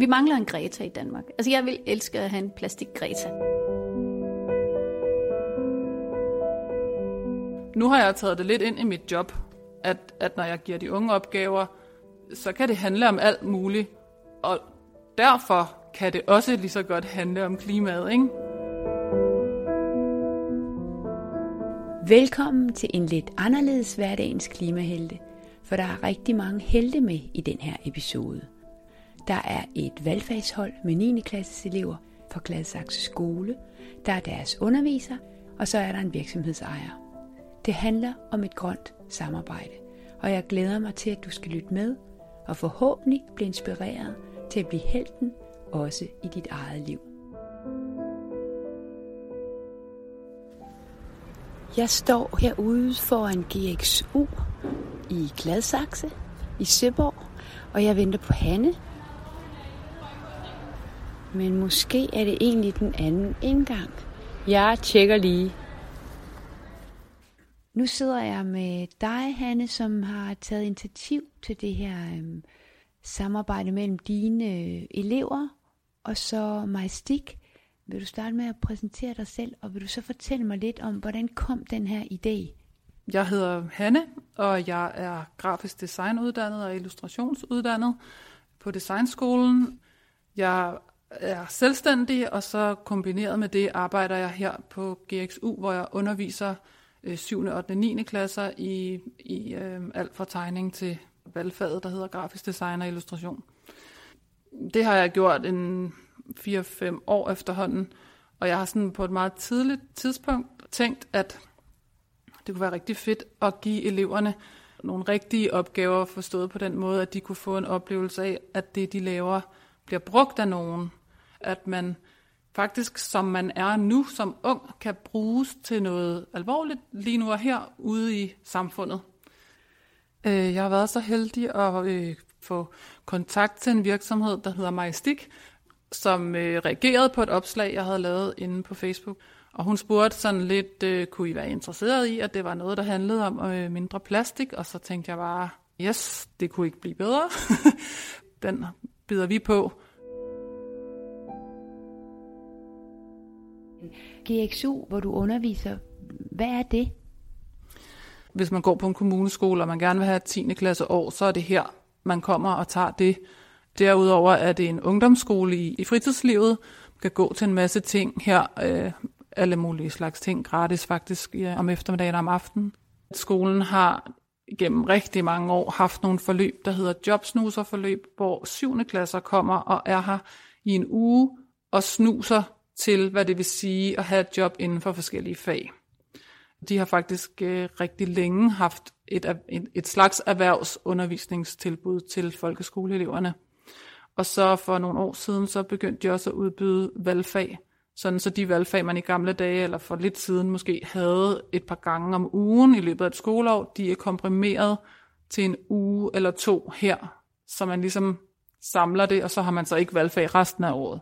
Vi mangler en Greta i Danmark. Altså, jeg vil elske at have en plastik Greta. Nu har jeg taget det lidt ind i mit job, at, at når jeg giver de unge opgaver, så kan det handle om alt muligt. Og derfor kan det også lige så godt handle om klimaet, ikke? Velkommen til en lidt anderledes hverdagens klimahelte, for der er rigtig mange helte med i den her episode. Der er et valgfagshold med 9. klasses elever fra Gladsaxe skole, der er deres underviser, og så er der en virksomhedsejer. Det handler om et grønt samarbejde, og jeg glæder mig til, at du skal lytte med, og forhåbentlig blive inspireret til at blive helten også i dit eget liv. Jeg står herude foran GXU i Gladsaxe i Søborg, og jeg venter på Hanne. Men måske er det egentlig den anden indgang. Jeg tjekker lige. Nu sidder jeg med dig, Hanne, som har taget initiativ til det her øhm, samarbejde mellem dine øh, elever og så mig, Stig. Vil du starte med at præsentere dig selv, og vil du så fortælle mig lidt om, hvordan kom den her idé? Jeg hedder Hanne, og jeg er grafisk designuddannet og illustrationsuddannet på Designskolen. Jeg er selvstændig, og så kombineret med det arbejder jeg her på GXU, hvor jeg underviser 7. 8. 9. klasser i, i øh, alt fra tegning til valgfaget, der hedder grafisk design og illustration. Det har jeg gjort en 4-5 år efterhånden, og jeg har sådan på et meget tidligt tidspunkt tænkt, at det kunne være rigtig fedt at give eleverne nogle rigtige opgaver, forstået på den måde, at de kunne få en oplevelse af, at det, de laver, bliver brugt af nogen. At man faktisk, som man er nu som ung, kan bruges til noget alvorligt lige nu og her ude i samfundet. Øh, jeg har været så heldig at øh, få kontakt til en virksomhed, der hedder Majestik, som øh, reagerede på et opslag, jeg havde lavet inde på Facebook. Og hun spurgte sådan lidt, kunne I være interesseret i, at det var noget, der handlede om mindre plastik? Og så tænkte jeg bare, yes, det kunne ikke blive bedre. Den bider vi på. GXU, hvor du underviser, hvad er det? Hvis man går på en kommuneskole, og man gerne vil have 10. klasse år, så er det her, man kommer og tager det. Derudover er det en ungdomsskole i, i fritidslivet. Man kan gå til en masse ting her, øh, alle mulige slags ting, gratis faktisk, ja, om eftermiddagen og om aftenen. Skolen har gennem rigtig mange år haft nogle forløb, der hedder jobsnuserforløb, hvor 7. klasser kommer og er her i en uge og snuser til, hvad det vil sige at have et job inden for forskellige fag. De har faktisk øh, rigtig længe haft et, et, et slags erhvervsundervisningstilbud til folkeskoleeleverne. Og så for nogle år siden, så begyndte de også at udbyde valgfag, sådan så de valgfag, man i gamle dage, eller for lidt siden måske, havde et par gange om ugen i løbet af et skoleår, de er komprimeret til en uge eller to her, så man ligesom samler det, og så har man så ikke valgfag resten af året.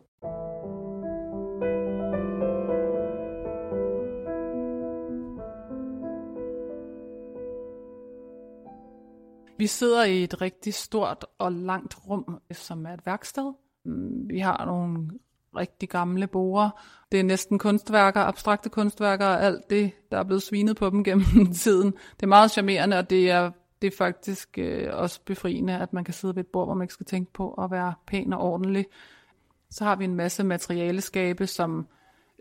Vi sidder i et rigtig stort og langt rum, som er et værksted. Mm, vi har nogle rigtig gamle borer. Det er næsten kunstværker, abstrakte kunstværker og alt det, der er blevet svinet på dem gennem tiden. Det er meget charmerende, og det er, det er faktisk øh, også befriende, at man kan sidde ved et bord, hvor man ikke skal tænke på at være pæn og ordentlig. Så har vi en masse materialeskabe, som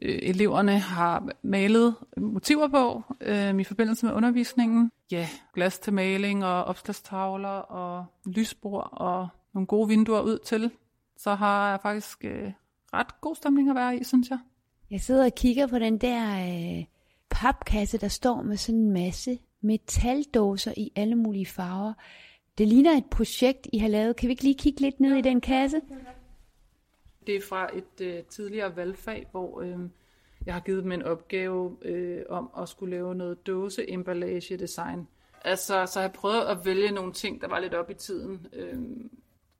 øh, eleverne har malet motiver på øh, i forbindelse med undervisningen. Ja, glas til maling og opslagstavler og lysbord og nogle gode vinduer ud til. Så har jeg faktisk øh, ret god stemning at være i, synes jeg. Jeg sidder og kigger på den der øh, papkasse, der står med sådan en masse metaldåser i alle mulige farver. Det ligner et projekt, I har lavet. Kan vi ikke lige kigge lidt ned i den kasse? Det er fra et øh, tidligere valgfag, hvor øh, jeg har givet dem en opgave øh, om at skulle lave noget dåseemballage design. Altså, så har jeg prøvet at vælge nogle ting, der var lidt op i tiden. Øh,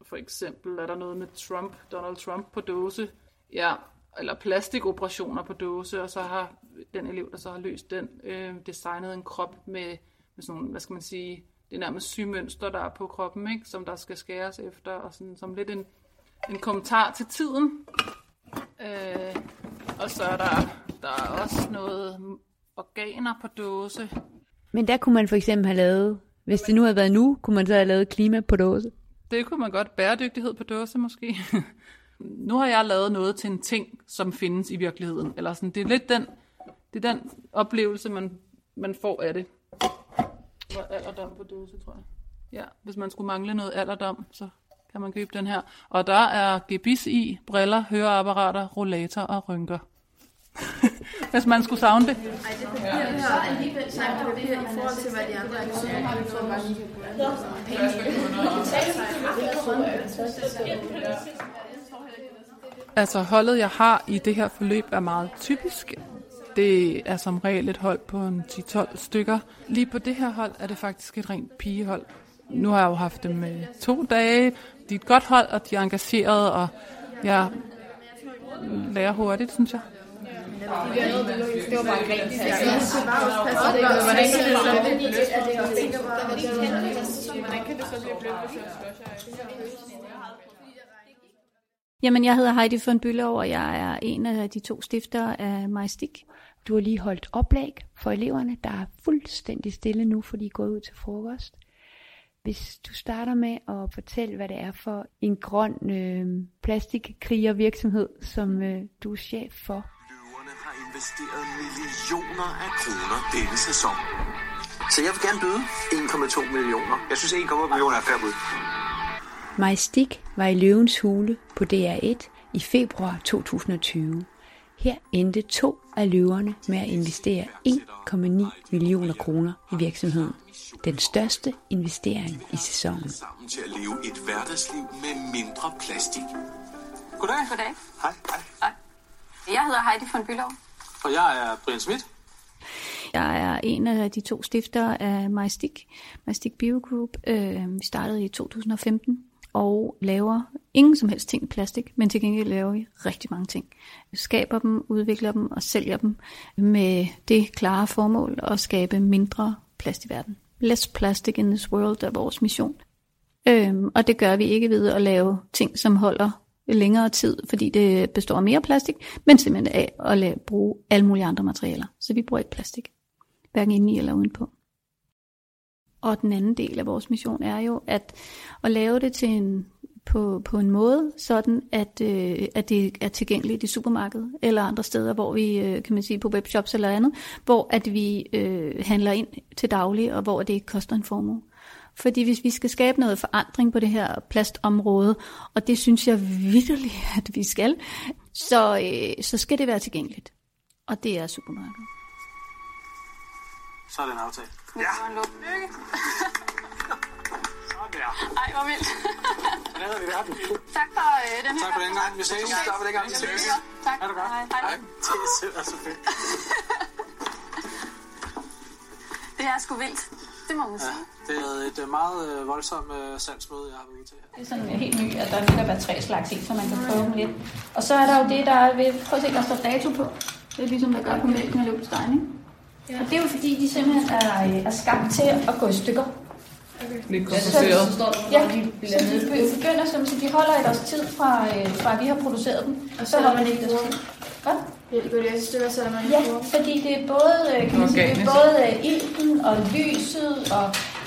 for eksempel er der noget med Trump, Donald Trump på dåse. Ja, eller plastikoperationer på dåse, og så har den elev, der så har løst den, øh, designet en krop med, med sådan nogle, hvad skal man sige, det er nærmest symønster, der er på kroppen, ikke? som der skal skæres efter, og sådan, som lidt en en kommentar til tiden. Øh, og så er der, der er også noget organer på dåse. Men der kunne man for eksempel have lavet, hvis det nu havde været nu, kunne man så have lavet klima på dåse. Det kunne man godt. Bæredygtighed på dåse måske. nu har jeg lavet noget til en ting, som findes i virkeligheden. Eller sådan, det er lidt den, det er den oplevelse, man, man får af det. Var alderdom på dåse, tror jeg. Ja, hvis man skulle mangle noget alderdom, så kan man købe den her. Og der er gebis i, briller, høreapparater, rollator og rynker. hvis man skulle savne det. Ej, det papir her alligevel sagt det papir i forhold til, hvad de andre er Altså holdet, jeg har i det her forløb, er meget typisk. Det er som regel et hold på en 10-12 stykker. Lige på det her hold er det faktisk et rent pigehold. Nu har jeg jo haft dem med to dage. De er et godt hold, og de er engagerede, og jeg lærer hurtigt, synes jeg. Det var bare rent Hvordan kan det så blive blødt, Jamen, jeg hedder Heidi von Bülow, og jeg er en af de to stifter af Majstik. Du har lige holdt oplæg for eleverne, der er fuldstændig stille nu, fordi de er gået ud til frokost. Hvis du starter med at fortælle, hvad det er for en grøn øh, plastikkrigervirksomhed, som øh, du er chef for. Løverne har investeret millioner af kroner denne sæson. Så jeg vil gerne byde 1,2 millioner. Jeg synes 1,2 millioner er fair bud. Majstik var i Løvens Hule på DR1 i februar 2020. Her endte to af løverne med at investere 1,9 millioner kroner i virksomheden. Den største investering i sæsonen. Sammen til at leve et hverdagsliv med mindre plastik. Goddag. Goddag. Hej. Hej. Jeg hedder Heidi von Bülow. Og jeg er Brian Schmidt. Jeg er en af de to stifter af Majstik, Majstik Bio Group. Øh, vi startede i 2015 og laver ingen som helst ting i plastik, men til gengæld laver vi rigtig mange ting. Vi skaber dem, udvikler dem og sælger dem med det klare formål at skabe mindre plast i verden. Less plastic in this world er vores mission. Øhm, og det gør vi ikke ved at lave ting, som holder længere tid, fordi det består af mere plastik, men simpelthen af at lave, bruge alle mulige andre materialer. Så vi bruger ikke plastik, hverken indeni eller udenpå. Og den anden del af vores mission er jo at, at lave det til en, på, på en måde, sådan at, øh, at det er tilgængeligt i supermarkedet eller andre steder, hvor vi, øh, kan man sige, på webshops eller andet, hvor at vi øh, handler ind til daglig, og hvor det ikke koster en formue. Fordi hvis vi skal skabe noget forandring på det her plastområde, og det synes jeg vidderligt, at vi skal, så, øh, så skal det være tilgængeligt. Og det er supermarkedet. Så er det en aftale. Ja. Lykke. Sådan der. Ej, hvor vildt. Så redder vi verden. tak for øh, den her Tak for den gang. Vi ses. Tak for den gang. Vi ses. Tak. Ha' det godt. Hej. Hej. Det er så fedt. Det er sgu vildt. Det må man sige. Det er et øh, meget øh, voldsomt øh, salgsmøde, jeg har været ude til her. Det er sådan helt nyt, at der netop er tre slags i, så man kan prøve dem lidt. Og så er der jo det, der er ved, prøv at se, der står dato på. Det er ligesom, der gør på mælken og løbestein, ikke? Ja. Og det er jo fordi, de simpelthen er, er skabt til at gå i stykker. Lidt kompliceret. Ja, så de be- begynder som, så de holder et års tid fra, øh, fra at vi har produceret dem. Og så har man ikke det. Godt? Ja, det går det i stykker, så man Ja, fordi det er både, øh, kan man sige, det er både øh, ilten og lyset, og,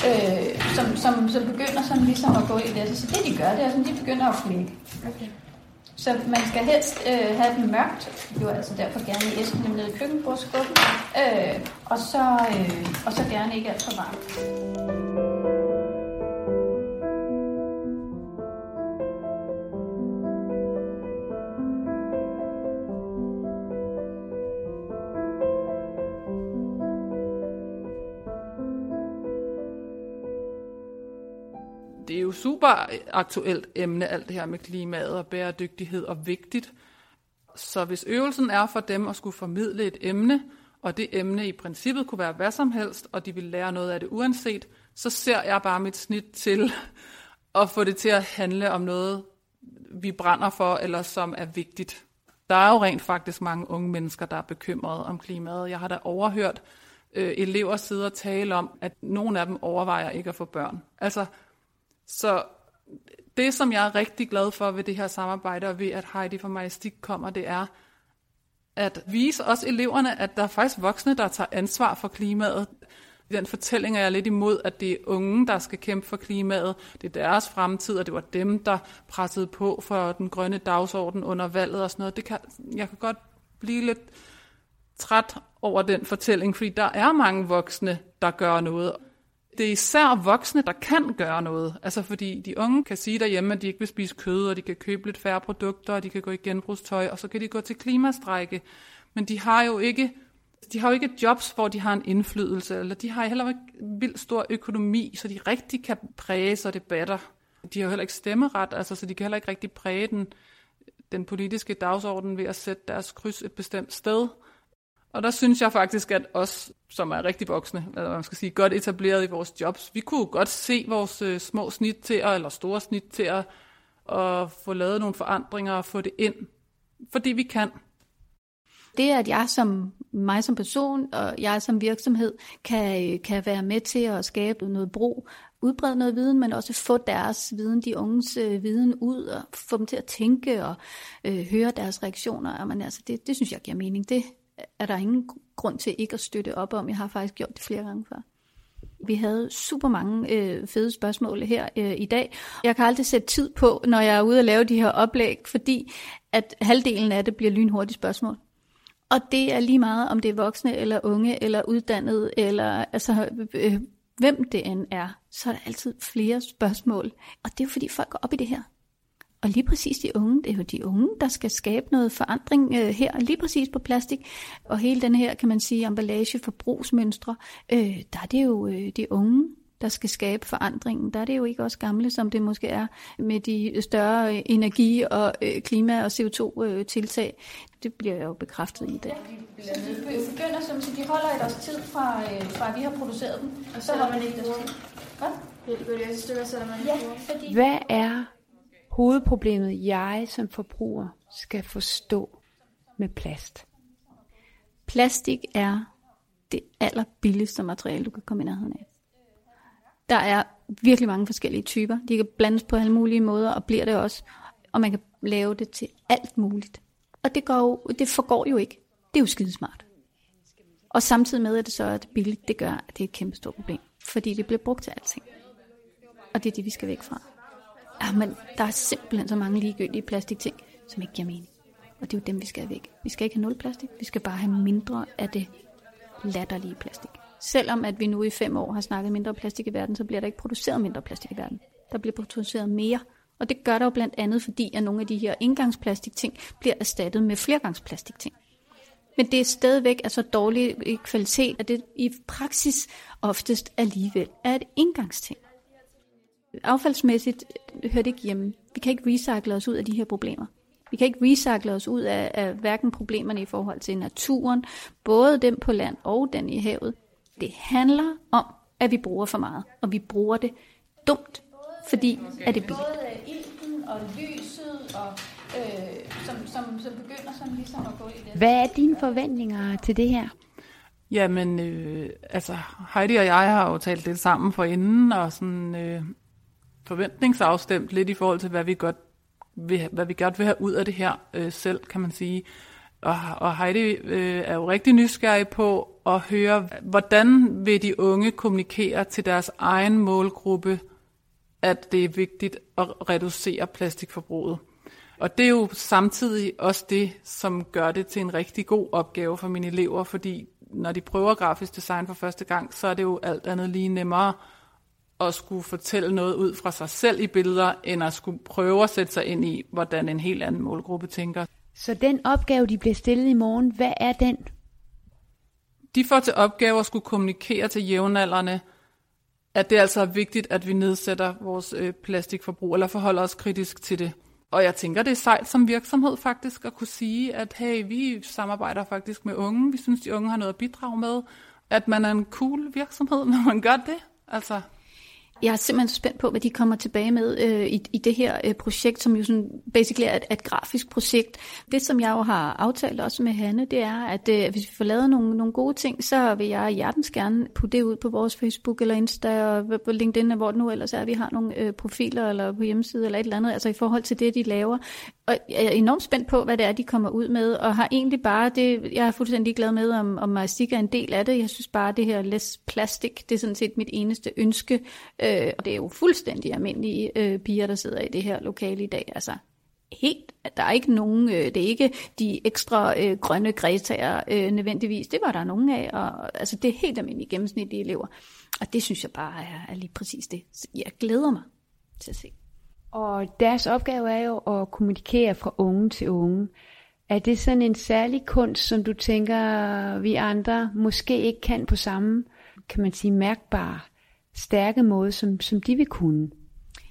øh, som, som, som begynder sådan ligesom at gå i det. Så det de gør, det er sådan, de begynder at flække. Okay. Så man skal helst øh, have den mørkt, jo altså derfor gerne i æsken med nede i køkkenbordskuffen, øh, og, så, øh, og så gerne ikke alt for varmt. Super aktuelt emne, alt det her med klimaet og bæredygtighed og vigtigt. Så hvis øvelsen er for dem at skulle formidle et emne, og det emne i princippet kunne være hvad som helst, og de vil lære noget af det uanset, så ser jeg bare mit snit til at få det til at handle om noget, vi brænder for, eller som er vigtigt. Der er jo rent faktisk mange unge mennesker, der er bekymrede om klimaet. Jeg har da overhørt øh, elever sidde og tale om, at nogle af dem overvejer ikke at få børn. Altså, så det, som jeg er rigtig glad for ved det her samarbejde, og ved at Heidi fra Majestik kommer, det er at vise os eleverne, at der er faktisk voksne, der tager ansvar for klimaet. I den fortælling er jeg lidt imod, at det er unge, der skal kæmpe for klimaet. Det er deres fremtid, og det var dem, der pressede på for den grønne dagsorden under valget og sådan noget. Det kan, jeg kan godt blive lidt træt over den fortælling, fordi der er mange voksne, der gør noget. Det er især voksne, der kan gøre noget. Altså fordi de unge kan sige derhjemme, at de ikke vil spise kød, og de kan købe lidt færre produkter, og de kan gå i genbrugstøj, og så kan de gå til klimastrække. Men de har jo ikke de har jo ikke jobs, hvor de har en indflydelse, eller de har heller ikke vildt stor økonomi, så de rigtig kan præge sig debatter. De har jo heller ikke stemmeret, altså, så de kan heller ikke rigtig præge den, den politiske dagsorden ved at sætte deres kryds et bestemt sted. Og der synes jeg faktisk, at os, som er rigtig voksne, eller man skal sige godt etableret i vores jobs, vi kunne godt se vores øh, små snit til eller store snit til at, at få lavet nogle forandringer og få det ind, fordi vi kan. Det, at jeg som mig som person og jeg som virksomhed kan, kan være med til at skabe noget bro, udbrede noget viden, men også få deres viden, de unges øh, viden ud og få dem til at tænke og øh, høre deres reaktioner. Jamen, altså, det, det synes jeg giver mening. Det er der ingen grund til ikke at støtte op om. Jeg har faktisk gjort det flere gange før. Vi havde super mange øh, fede spørgsmål her øh, i dag. Jeg kan aldrig sætte tid på, når jeg er ude og lave de her oplæg, fordi at halvdelen af det bliver lynhurtige spørgsmål. Og det er lige meget, om det er voksne eller unge eller uddannede, eller altså, øh, hvem det end er, så er der altid flere spørgsmål. Og det er jo fordi folk går op i det her. Og lige præcis de unge, det er jo de unge, der skal skabe noget forandring øh, her, lige præcis på plastik. Og hele den her, kan man sige, emballage, forbrugsmønstre, øh, der er det jo øh, de unge, der skal skabe forandringen. Der er det jo ikke også gamle, som det måske er med de større øh, energi- og øh, klima- og CO2-tiltag. Øh, det bliver jo bekræftet i dag. Vi begynder som så de holder et års tid fra, fra vi har produceret dem. Og så har man ikke det. Hvad? Det går det stykker, så man ja, fordi... Hvad er hovedproblemet, jeg som forbruger skal forstå med plast? Plastik er det allerbilligste materiale, du kan komme i nærheden af. Der er virkelig mange forskellige typer. De kan blandes på alle mulige måder, og bliver det også. Og man kan lave det til alt muligt. Og det, går jo, det forgår jo ikke. Det er jo skidesmart. Og samtidig med, at det så er det billigt, det gør, at det er et kæmpe stort problem. Fordi det bliver brugt til alting. Og det er det, vi skal væk fra. Ja, men der er simpelthen så mange ligegyldige plastikting, som ikke giver mening. Og det er jo dem, vi skal have væk. Vi skal ikke have nul plastik. Vi skal bare have mindre af det latterlige plastik. Selvom at vi nu i fem år har snakket mindre plastik i verden, så bliver der ikke produceret mindre plastik i verden. Der bliver produceret mere. Og det gør der jo blandt andet, fordi at nogle af de her engangsplastikting bliver erstattet med flergangsplastikting. Men det er stadigvæk af så dårlig kvalitet, at det i praksis oftest alligevel er et engangsting. Affaldsmæssigt hører det ikke hjemme. Vi kan ikke recycle os ud af de her problemer. Vi kan ikke recycle os ud af, af hverken problemerne i forhold til naturen, både dem på land og den i havet. Det handler om, at vi bruger for meget, og vi bruger det dumt, fordi at det er billigt. Både ilten og lyset, og, øh, som, som, som begynder sådan ligesom at gå i det. Hvad er dine forventninger til det her? Jamen, øh, altså Heidi og jeg har jo talt lidt sammen for inden, og sådan øh, forventningsafstemt lidt i forhold til, hvad vi godt vil, hvad vi godt vil have ud af det her øh, selv, kan man sige. Og, og Heidi øh, er jo rigtig nysgerrig på at høre, hvordan vil de unge kommunikere til deres egen målgruppe, at det er vigtigt at reducere plastikforbruget. Og det er jo samtidig også det, som gør det til en rigtig god opgave for mine elever, fordi når de prøver grafisk design for første gang, så er det jo alt andet lige nemmere at skulle fortælle noget ud fra sig selv i billeder, end at skulle prøve at sætte sig ind i, hvordan en helt anden målgruppe tænker. Så den opgave, de bliver stillet i morgen, hvad er den? De får til opgave at skulle kommunikere til jævnaldrende, at det altså er vigtigt, at vi nedsætter vores øh, plastikforbrug, eller forholder os kritisk til det. Og jeg tænker, det er sejt som virksomhed faktisk at kunne sige, at hey, vi samarbejder faktisk med unge. Vi synes, de unge har noget at bidrage med. At man er en cool virksomhed, når man gør det. Altså, jeg er simpelthen spændt på, hvad de kommer tilbage med øh, i, i det her øh, projekt, som jo sådan basically er et, et grafisk projekt. Det, som jeg jo har aftalt også med Hanne, det er, at øh, hvis vi får lavet nogle, nogle gode ting, så vil jeg hjertens gerne putte det ud på vores Facebook eller Insta og på LinkedIn, hvor det nu ellers er, at vi har nogle øh, profiler eller på hjemmeside eller et eller andet, altså i forhold til det, de laver. Og jeg er enormt spændt på, hvad det er, de kommer ud med, og har egentlig bare det, jeg er fuldstændig glad med, om, om Majestik er en del af det. Jeg synes bare, det her less plastik, det er sådan set mit eneste ønske, øh, og det er jo fuldstændig almindelige øh, piger, der sidder i det her lokale i dag. Altså, helt, der er ikke nogen, øh, det er ikke de ekstra øh, grønne græstager øh, nødvendigvis, det var der nogen af, og altså det er helt almindelige gennemsnitlige elever, og det synes jeg bare er, er lige præcis det. Så jeg glæder mig til at se. Og deres opgave er jo at kommunikere fra unge til unge. Er det sådan en særlig kunst, som du tænker, vi andre måske ikke kan på samme, kan man sige, mærkbar, stærke måde, som, som de vil kunne?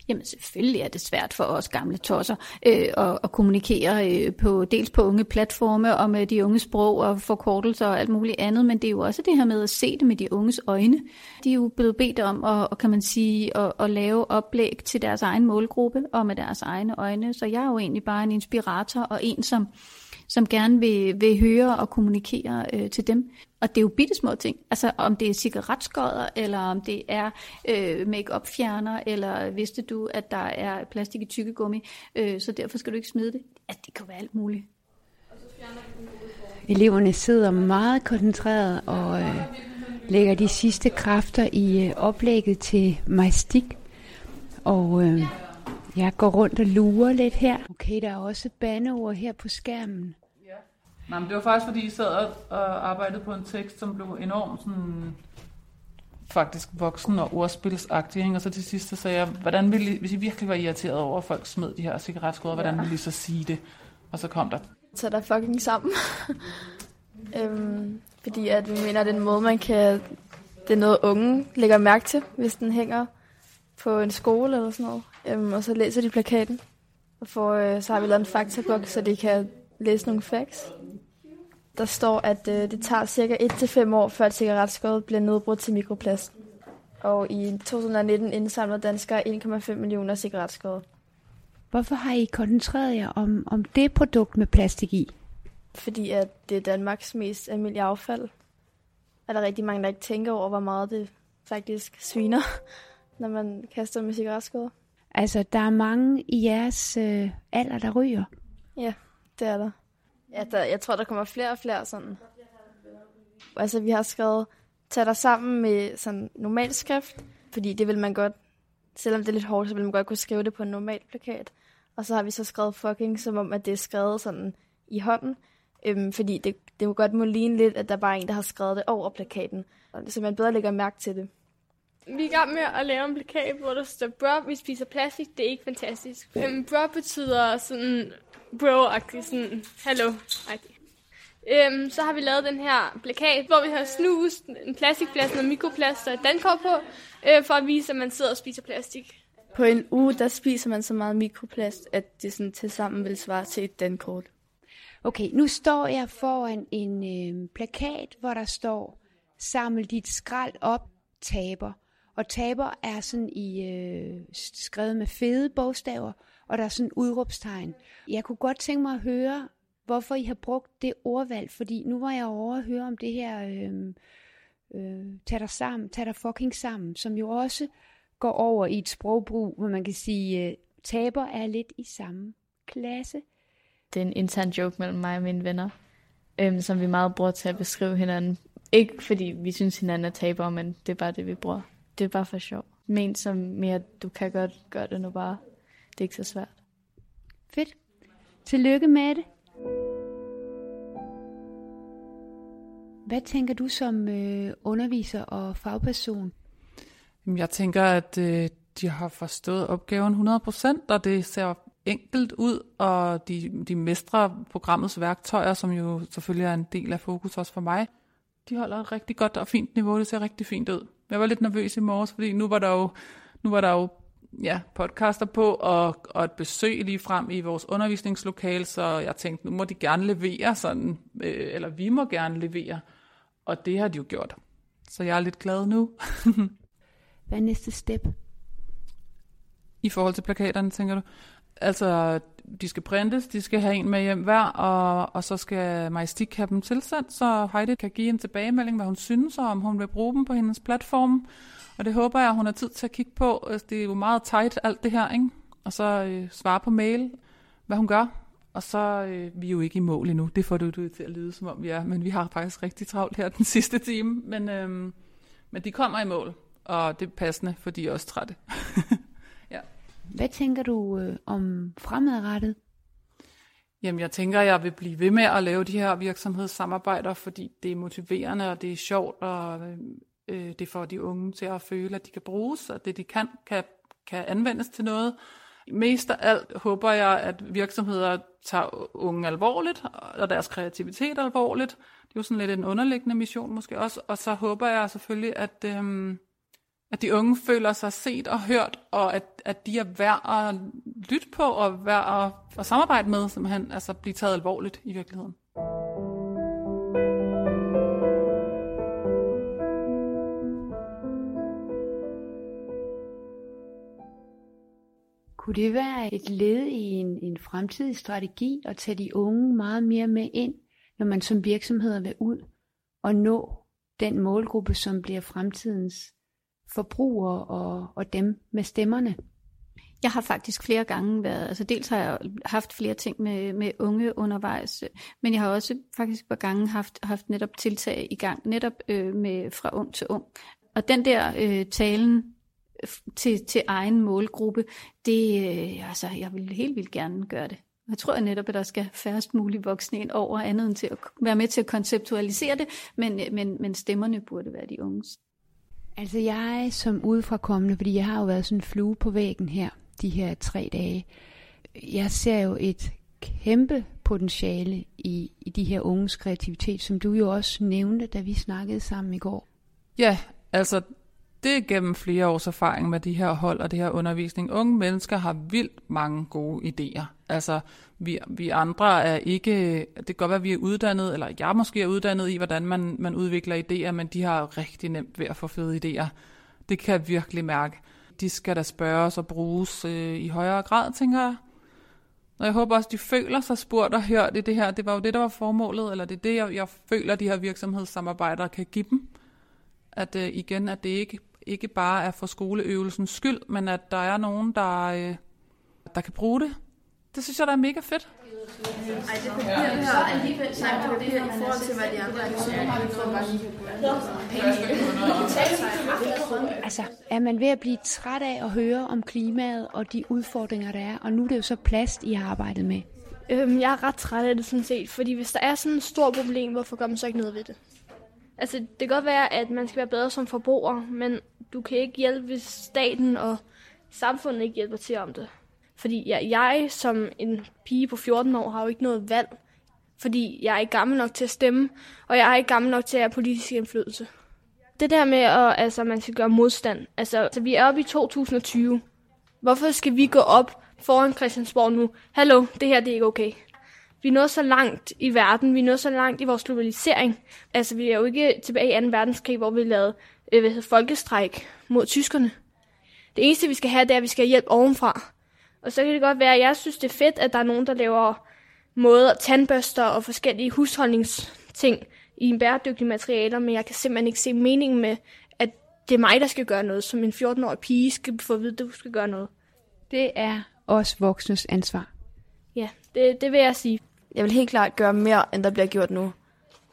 Jamen selvfølgelig er det svært for os gamle tosser øh, at, at kommunikere øh, på dels på unge platforme og med de unge sprog og forkortelser og alt muligt andet, men det er jo også det her med at se det med de unges øjne. De er jo blevet bedt om at, og kan man sige, at, at lave oplæg til deres egen målgruppe og med deres egne øjne, så jeg er jo egentlig bare en inspirator og en, som som gerne vil, vil høre og kommunikere øh, til dem. Og det er jo bitte små ting. Altså om det er cigaretskodder, eller om det er øh, make-up fjerner, eller vidste du, at der er plastik i tykkegummi, øh, så derfor skal du ikke smide det. At det kan være alt muligt. Eleverne sidder meget koncentreret og øh, lægger de sidste kræfter i øh, oplægget til Majstik. Og øh, jeg går rundt og lurer lidt her. Okay, der er også bandeord her på skærmen. Nej, men det var faktisk, fordi I sad og arbejdede på en tekst, som blev enormt sådan, faktisk voksen og ordspilsagtig. Ikke? Og så til sidst så sagde jeg, hvordan ville I, hvis I virkelig var irriteret over, at folk smed de her cigaretskåder, hvordan ville I så sige det? Og så kom der. Så der fucking sammen. øhm, fordi at vi mener, at det er en måde, man kan... Det er noget, unge lægger mærke til, hvis den hænger på en skole eller sådan noget. Øhm, og så læser de plakaten. Og for, øh, så har vi lavet en faktabok, så de kan læse nogle facts. Der står, at øh, det tager cirka 1-5 år, før et cigaretskåret bliver nedbrudt til mikroplast. Og i 2019 indsamler danskere 1,5 millioner cigaretskåret. Hvorfor har I koncentreret jer om, om det produkt med plastik i? Fordi at det er Danmarks mest almindelige affald. Er der rigtig mange, der ikke tænker over, hvor meget det faktisk sviner, når man kaster med cigaretskåret. Altså, der er mange i jeres øh, alder, der ryger. Ja, det er der. Ja, der, jeg tror, der kommer flere og flere sådan. Altså, vi har skrevet, tag dig sammen med sådan normal skrift, fordi det vil man godt, selvom det er lidt hårdt, så vil man godt kunne skrive det på en normal plakat. Og så har vi så skrevet fucking, som om, at det er skrevet sådan i hånden. Øhm, fordi det, det jo godt må ligne lidt, at der bare er en, der har skrevet det over plakaten. Så man bedre lægger mærke til det. Vi er i gang med at lave en plakat, hvor der står, bro, vi spiser plastik, det er ikke fantastisk. Øhm, bro betyder sådan bro-agtigt, sådan hallo -agtigt. Øhm, så har vi lavet den her plakat, hvor vi har snus, en plastikflaske og mikroplast og et dankort på, øh, for at vise, at man sidder og spiser plastik. På en uge, der spiser man så meget mikroplast, at det sådan til sammen vil svare til et dankort. Okay, nu står jeg foran en øh, plakat, hvor der står, samle dit skrald op, taber. Og taber er sådan i øh, skrevet med fede bogstaver, og der er sådan udråbstegn. Jeg kunne godt tænke mig at høre, hvorfor I har brugt det ordvalg, fordi nu var jeg over at høre om det her, øh, øh, tag dig sammen, tag dig fucking sammen, som jo også går over i et sprogbrug, hvor man kan sige, øh, taber er lidt i samme klasse. Det er en intern joke mellem mig og mine venner, øh, som vi meget bruger til at beskrive hinanden. Ikke fordi vi synes hinanden er tabere, men det er bare det, vi bruger. Det er bare for sjov. Men som mere, du kan godt gøre det nu bare. Det er ikke så svært. Fedt. Tillykke med det. Hvad tænker du som øh, underviser og fagperson? Jeg tænker, at øh, de har forstået opgaven 100%, og det ser enkelt ud, og de, de mestrer programmets værktøjer, som jo selvfølgelig er en del af fokus også for mig. De holder et rigtig godt og fint niveau, det ser rigtig fint ud. Jeg var lidt nervøs i morges, fordi nu var der jo, nu var der jo ja, podcaster på, og, og et besøg lige frem i vores undervisningslokale, så jeg tænkte, nu må de gerne levere sådan, øh, eller vi må gerne levere, og det har de jo gjort. Så jeg er lidt glad nu. Hvad er næste step? I forhold til plakaterne, tænker du? Altså, de skal printes, de skal have en med hjem hver, og, og så skal Majstik have dem tilsendt, så Heidi kan give en tilbagemelding, hvad hun synes, og om hun vil bruge dem på hendes platform. Og det håber jeg, hun har tid til at kigge på. Altså, det er jo meget tight, alt det her, ikke? Og så øh, svare på mail, hvad hun gør. Og så øh, vi er jo ikke i mål endnu. Det får du, du til at lyde, som om vi er. Men vi har faktisk rigtig travlt her den sidste time. Men, øh, men de kommer i mål, og det er passende, for de er også trætte. ja. Hvad tænker du øh, om fremadrettet? Jamen, jeg tænker, jeg vil blive ved med at lave de her virksomhedssamarbejder, fordi det er motiverende, og det er sjovt, og øh, det får de unge til at føle, at de kan bruges, og det de kan, kan, kan anvendes til noget. Mest af alt håber jeg, at virksomheder tager unge alvorligt, og deres kreativitet alvorligt. Det er jo sådan lidt en underliggende mission måske også. Og så håber jeg selvfølgelig, at, øhm, at de unge føler sig set og hørt, og at, at de er værd at lytte på, og værd at, at samarbejde med, simpelthen, altså blive taget alvorligt i virkeligheden. Kunne det være et led i en, en fremtidig strategi at tage de unge meget mere med ind, når man som virksomheder vil ud og nå den målgruppe, som bliver fremtidens forbrugere og, og dem med stemmerne? Jeg har faktisk flere gange været, altså dels har jeg haft flere ting med, med unge undervejs, men jeg har også faktisk par gange haft, haft netop tiltag i gang, netop øh, med fra ung til ung. Og den der øh, talen til, til egen målgruppe, det, øh, altså, jeg vil helt vildt gerne gøre det. Jeg tror jeg netop, at der skal færrest muligt voksne ind over andet end til at være med til at konceptualisere det, men, men, men stemmerne burde være de unges. Altså jeg som udefrakommende, fordi jeg har jo været sådan en flue på væggen her de her tre dage, jeg ser jo et kæmpe potentiale i, i de her unges kreativitet, som du jo også nævnte, da vi snakkede sammen i går. Ja, altså det er gennem flere års erfaring med de her hold og det her undervisning. Unge mennesker har vildt mange gode idéer. Altså, vi, vi andre er ikke, det kan godt være, at vi er uddannet, eller jeg måske er uddannet i, hvordan man, man udvikler idéer, men de har rigtig nemt ved at få fede idéer. Det kan jeg virkelig mærke. De skal da spørges og bruges øh, i højere grad, tænker jeg. Og jeg håber også, de føler sig spurgt og hørt i det her. Det var jo det, der var formålet, eller det er det, jeg, jeg føler, de her virksomhedssamarbejder kan give dem. At øh, igen, at det ikke ikke bare er for skoleøvelsens skyld, men at der er nogen, der, øh, der kan bruge det. Det synes jeg, der er mega fedt. Ej, det papir her, alligevel sagt her i forhold til, hvad de andre Altså, er man ved at blive træt af at høre om klimaet og de udfordringer, der er? Og nu er det jo så plast, I har arbejdet med. Øhm, jeg er ret træt af det sådan set, fordi hvis der er sådan et stort problem, hvorfor gør man så ikke noget ved det? Altså, det kan godt være, at man skal være bedre som forbruger, men du kan ikke hjælpe, hvis staten og samfundet ikke hjælper til om det. Fordi jeg, jeg som en pige på 14 år har jo ikke noget valg, fordi jeg er ikke gammel nok til at stemme, og jeg er ikke gammel nok til at have politisk indflydelse. Det der med, at altså, man skal gøre modstand. Altså, altså, vi er oppe i 2020. Hvorfor skal vi gå op foran Christiansborg nu? Hallo, det her det er ikke okay. Vi er nået så langt i verden, vi er nået så langt i vores globalisering. Altså, vi er jo ikke tilbage i 2. verdenskrig, hvor vi lavede øh, hvad hedder, folkestræk mod tyskerne. Det eneste, vi skal have, det er, at vi skal have hjælp ovenfra. Og så kan det godt være, at jeg synes, det er fedt, at der er nogen, der laver måder, tandbørster og forskellige husholdningsting i en bæredygtig materialer, men jeg kan simpelthen ikke se meningen med, at det er mig, der skal gøre noget, som en 14-årig pige skal få at vide, at du skal gøre noget. Det er os voksnes ansvar. Ja, det, det vil jeg sige. Jeg vil helt klart gøre mere, end der bliver gjort nu.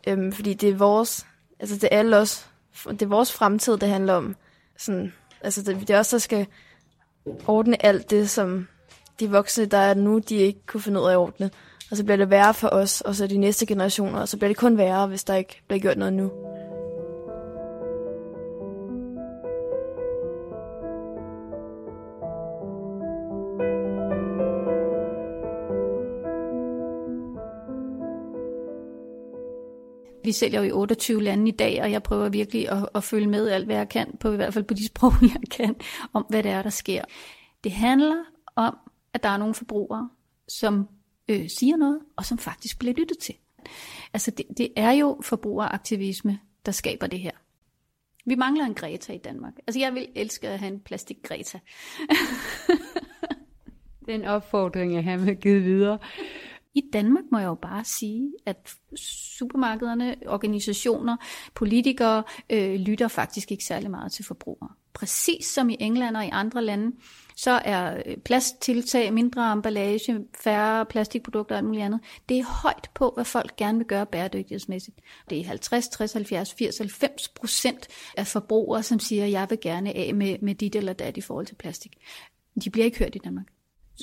Øhm, fordi det er vores, altså det er alle os, det er vores fremtid, det handler om. Sådan, altså det, det er os, der skal ordne alt det, som de voksne, der er nu, de ikke kunne finde ud af at ordne. Og så bliver det værre for os, og så de næste generationer, og så bliver det kun værre, hvis der ikke bliver gjort noget nu. Vi sælger jo i 28 lande i dag, og jeg prøver virkelig at, at følge med alt, hvad jeg kan, på i hvert fald på de sprog, jeg kan, om hvad det er, der sker. Det handler om, at der er nogle forbrugere, som øh, siger noget, og som faktisk bliver lyttet til. Altså det, det er jo forbrugeraktivisme, der skaber det her. Vi mangler en Greta i Danmark. Altså jeg vil elske at have en plastik Greta. Den opfordring jeg har med givet videre. I Danmark må jeg jo bare sige, at supermarkederne, organisationer, politikere øh, lytter faktisk ikke særlig meget til forbrugere. Præcis som i England og i andre lande, så er øh, plasttiltag, mindre emballage, færre plastikprodukter og alt muligt andet, det er højt på, hvad folk gerne vil gøre bæredygtighedsmæssigt. Det er 50, 60, 70, 80, 90 procent af forbrugere, som siger, at jeg vil gerne af med, med dit eller dat i forhold til plastik. De bliver ikke hørt i Danmark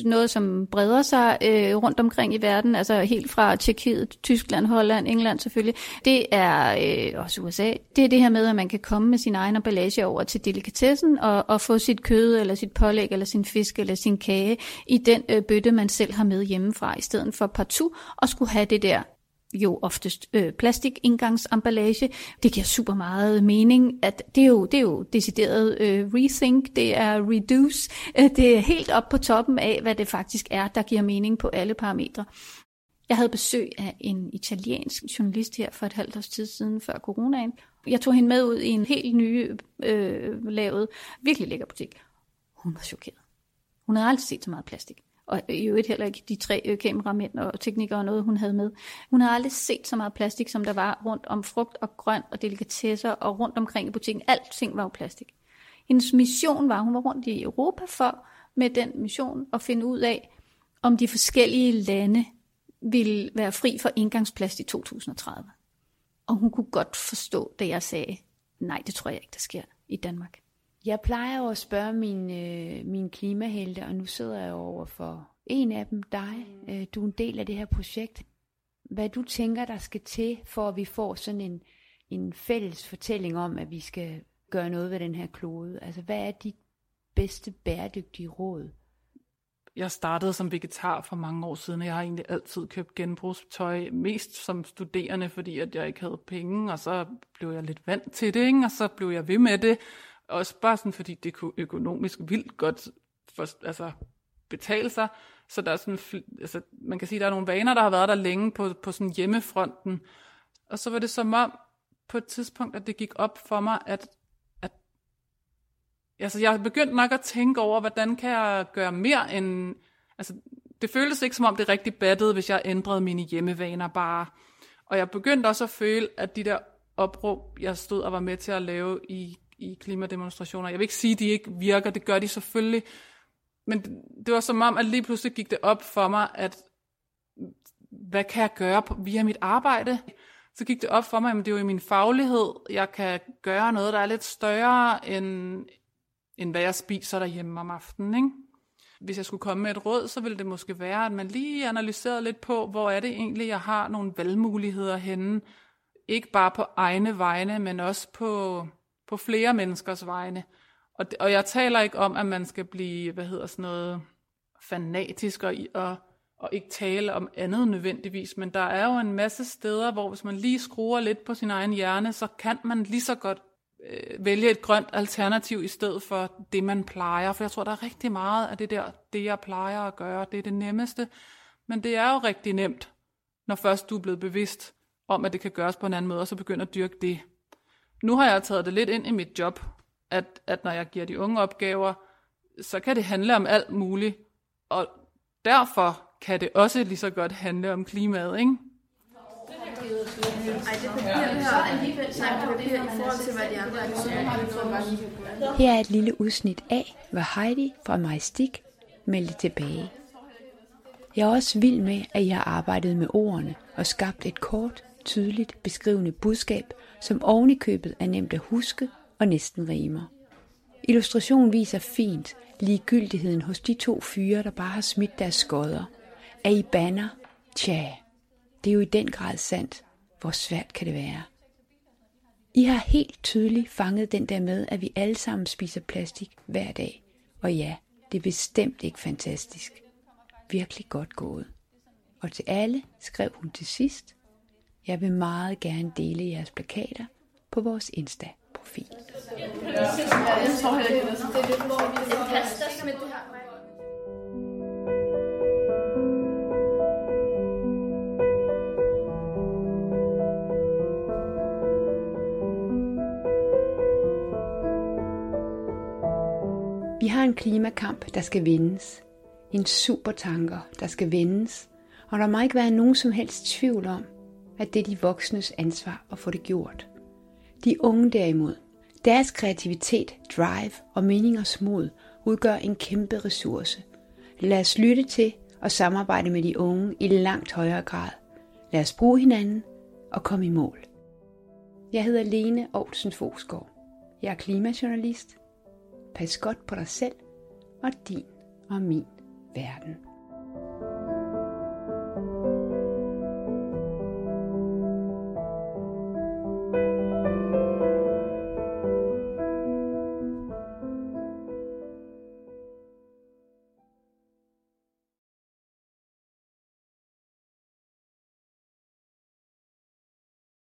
noget, som breder sig øh, rundt omkring i verden, altså helt fra Tjekkiet, Tyskland, Holland, England selvfølgelig. Det er øh, også USA. Det er det her med, at man kan komme med sin egen emballage over til delikatessen og, og få sit kød, eller sit pålæg, eller sin fisk, eller sin kage i den øh, bøtte, man selv har med hjemmefra, i stedet for partout og skulle have det der jo oftest øh, plastikindgangsemballage. Det giver super meget mening, at det er jo, det er jo decideret øh, rethink, det er reduce, øh, det er helt op på toppen af, hvad det faktisk er, der giver mening på alle parametre. Jeg havde besøg af en italiensk journalist her for et halvt års tid siden, før coronaen. Jeg tog hende med ud i en helt ny øh, lavet, virkelig lækker butik. Hun var chokeret. Hun havde aldrig set så meget plastik og i øvrigt heller ikke de tre øh, kameramænd og teknikere og noget, hun havde med. Hun havde aldrig set så meget plastik, som der var rundt om frugt og grønt og delikatesser og rundt omkring i butikken. Alting var jo plastik. Hendes mission var, hun var rundt i Europa for med den mission at finde ud af, om de forskellige lande ville være fri for indgangsplast i 2030. Og hun kunne godt forstå, da jeg sagde, nej, det tror jeg ikke, der sker i Danmark. Jeg plejer jo at spørge mine, øh, mine klimahelte, og nu sidder jeg over for en af dem, dig. Øh, du er en del af det her projekt. Hvad du tænker, der skal til, for at vi får sådan en, en fælles fortælling om, at vi skal gøre noget ved den her klode? Altså, hvad er dit bedste bæredygtige råd? Jeg startede som vegetar for mange år siden, og jeg har egentlig altid købt genbrugstøj, mest som studerende, fordi at jeg ikke havde penge, og så blev jeg lidt vant til det, ikke? og så blev jeg ved med det. Også bare sådan, fordi det kunne økonomisk vildt godt for, altså, betale sig. Så der er sådan, altså, man kan sige, der er nogle vaner, der har været der længe på, på sådan hjemmefronten. Og så var det som om, på et tidspunkt, at det gik op for mig, at, at altså, jeg begyndte nok at tænke over, hvordan kan jeg gøre mere end... Altså, det føltes ikke som om det rigtig battede, hvis jeg ændrede mine hjemmevaner bare. Og jeg begyndte også at føle, at de der opråb, jeg stod og var med til at lave i i klimademonstrationer. Jeg vil ikke sige, at de ikke virker, det gør de selvfølgelig. Men det var som om, at lige pludselig gik det op for mig, at hvad kan jeg gøre via mit arbejde? Så gik det op for mig, at det er jo i min faglighed, jeg kan gøre noget, der er lidt større, end, end hvad jeg spiser derhjemme om aftenen. Ikke? Hvis jeg skulle komme med et råd, så ville det måske være, at man lige analyserede lidt på, hvor er det egentlig, jeg har nogle valgmuligheder henne. Ikke bare på egne vegne, men også på på flere menneskers vegne. Og, og jeg taler ikke om, at man skal blive, hvad hedder sådan noget, fanatisk og, og, og ikke tale om andet nødvendigvis, men der er jo en masse steder, hvor hvis man lige skruer lidt på sin egen hjerne, så kan man lige så godt øh, vælge et grønt alternativ i stedet for det, man plejer. For jeg tror, der er rigtig meget af det der, det jeg plejer at gøre, det er det nemmeste. Men det er jo rigtig nemt, når først du er blevet bevidst om, at det kan gøres på en anden måde, og så begynder at dyrke det nu har jeg taget det lidt ind i mit job, at, at når jeg giver de unge opgaver, så kan det handle om alt muligt. Og derfor kan det også lige så godt handle om klimaet, ikke? Her er et lille udsnit af, hvad Heidi fra Majestik meldte tilbage. Jeg er også vild med, at jeg har arbejdet med ordene og skabt et kort, tydeligt beskrivende budskab, som ovenikøbet købet er nemt at huske og næsten rimer. Illustrationen viser fint ligegyldigheden hos de to fyre, der bare har smidt deres skodder. Er I banner? Tja, det er jo i den grad sandt. Hvor svært kan det være? I har helt tydeligt fanget den der med, at vi alle sammen spiser plastik hver dag. Og ja, det er bestemt ikke fantastisk. Virkelig godt gået. Og til alle skrev hun til sidst, jeg vil meget gerne dele jeres plakater på vores Insta-profil. Vi har en klimakamp, der skal vindes. En supertanker, der skal vendes, og der må ikke være nogen som helst tvivl om, at det er de voksnes ansvar at få det gjort. De unge derimod, deres kreativitet, drive og meningers mod udgør en kæmpe ressource. Lad os lytte til og samarbejde med de unge i langt højere grad. Lad os bruge hinanden og komme i mål. Jeg hedder Lene Aarhusen Fosgaard. Jeg er klimajournalist. Pas godt på dig selv og din og min verden.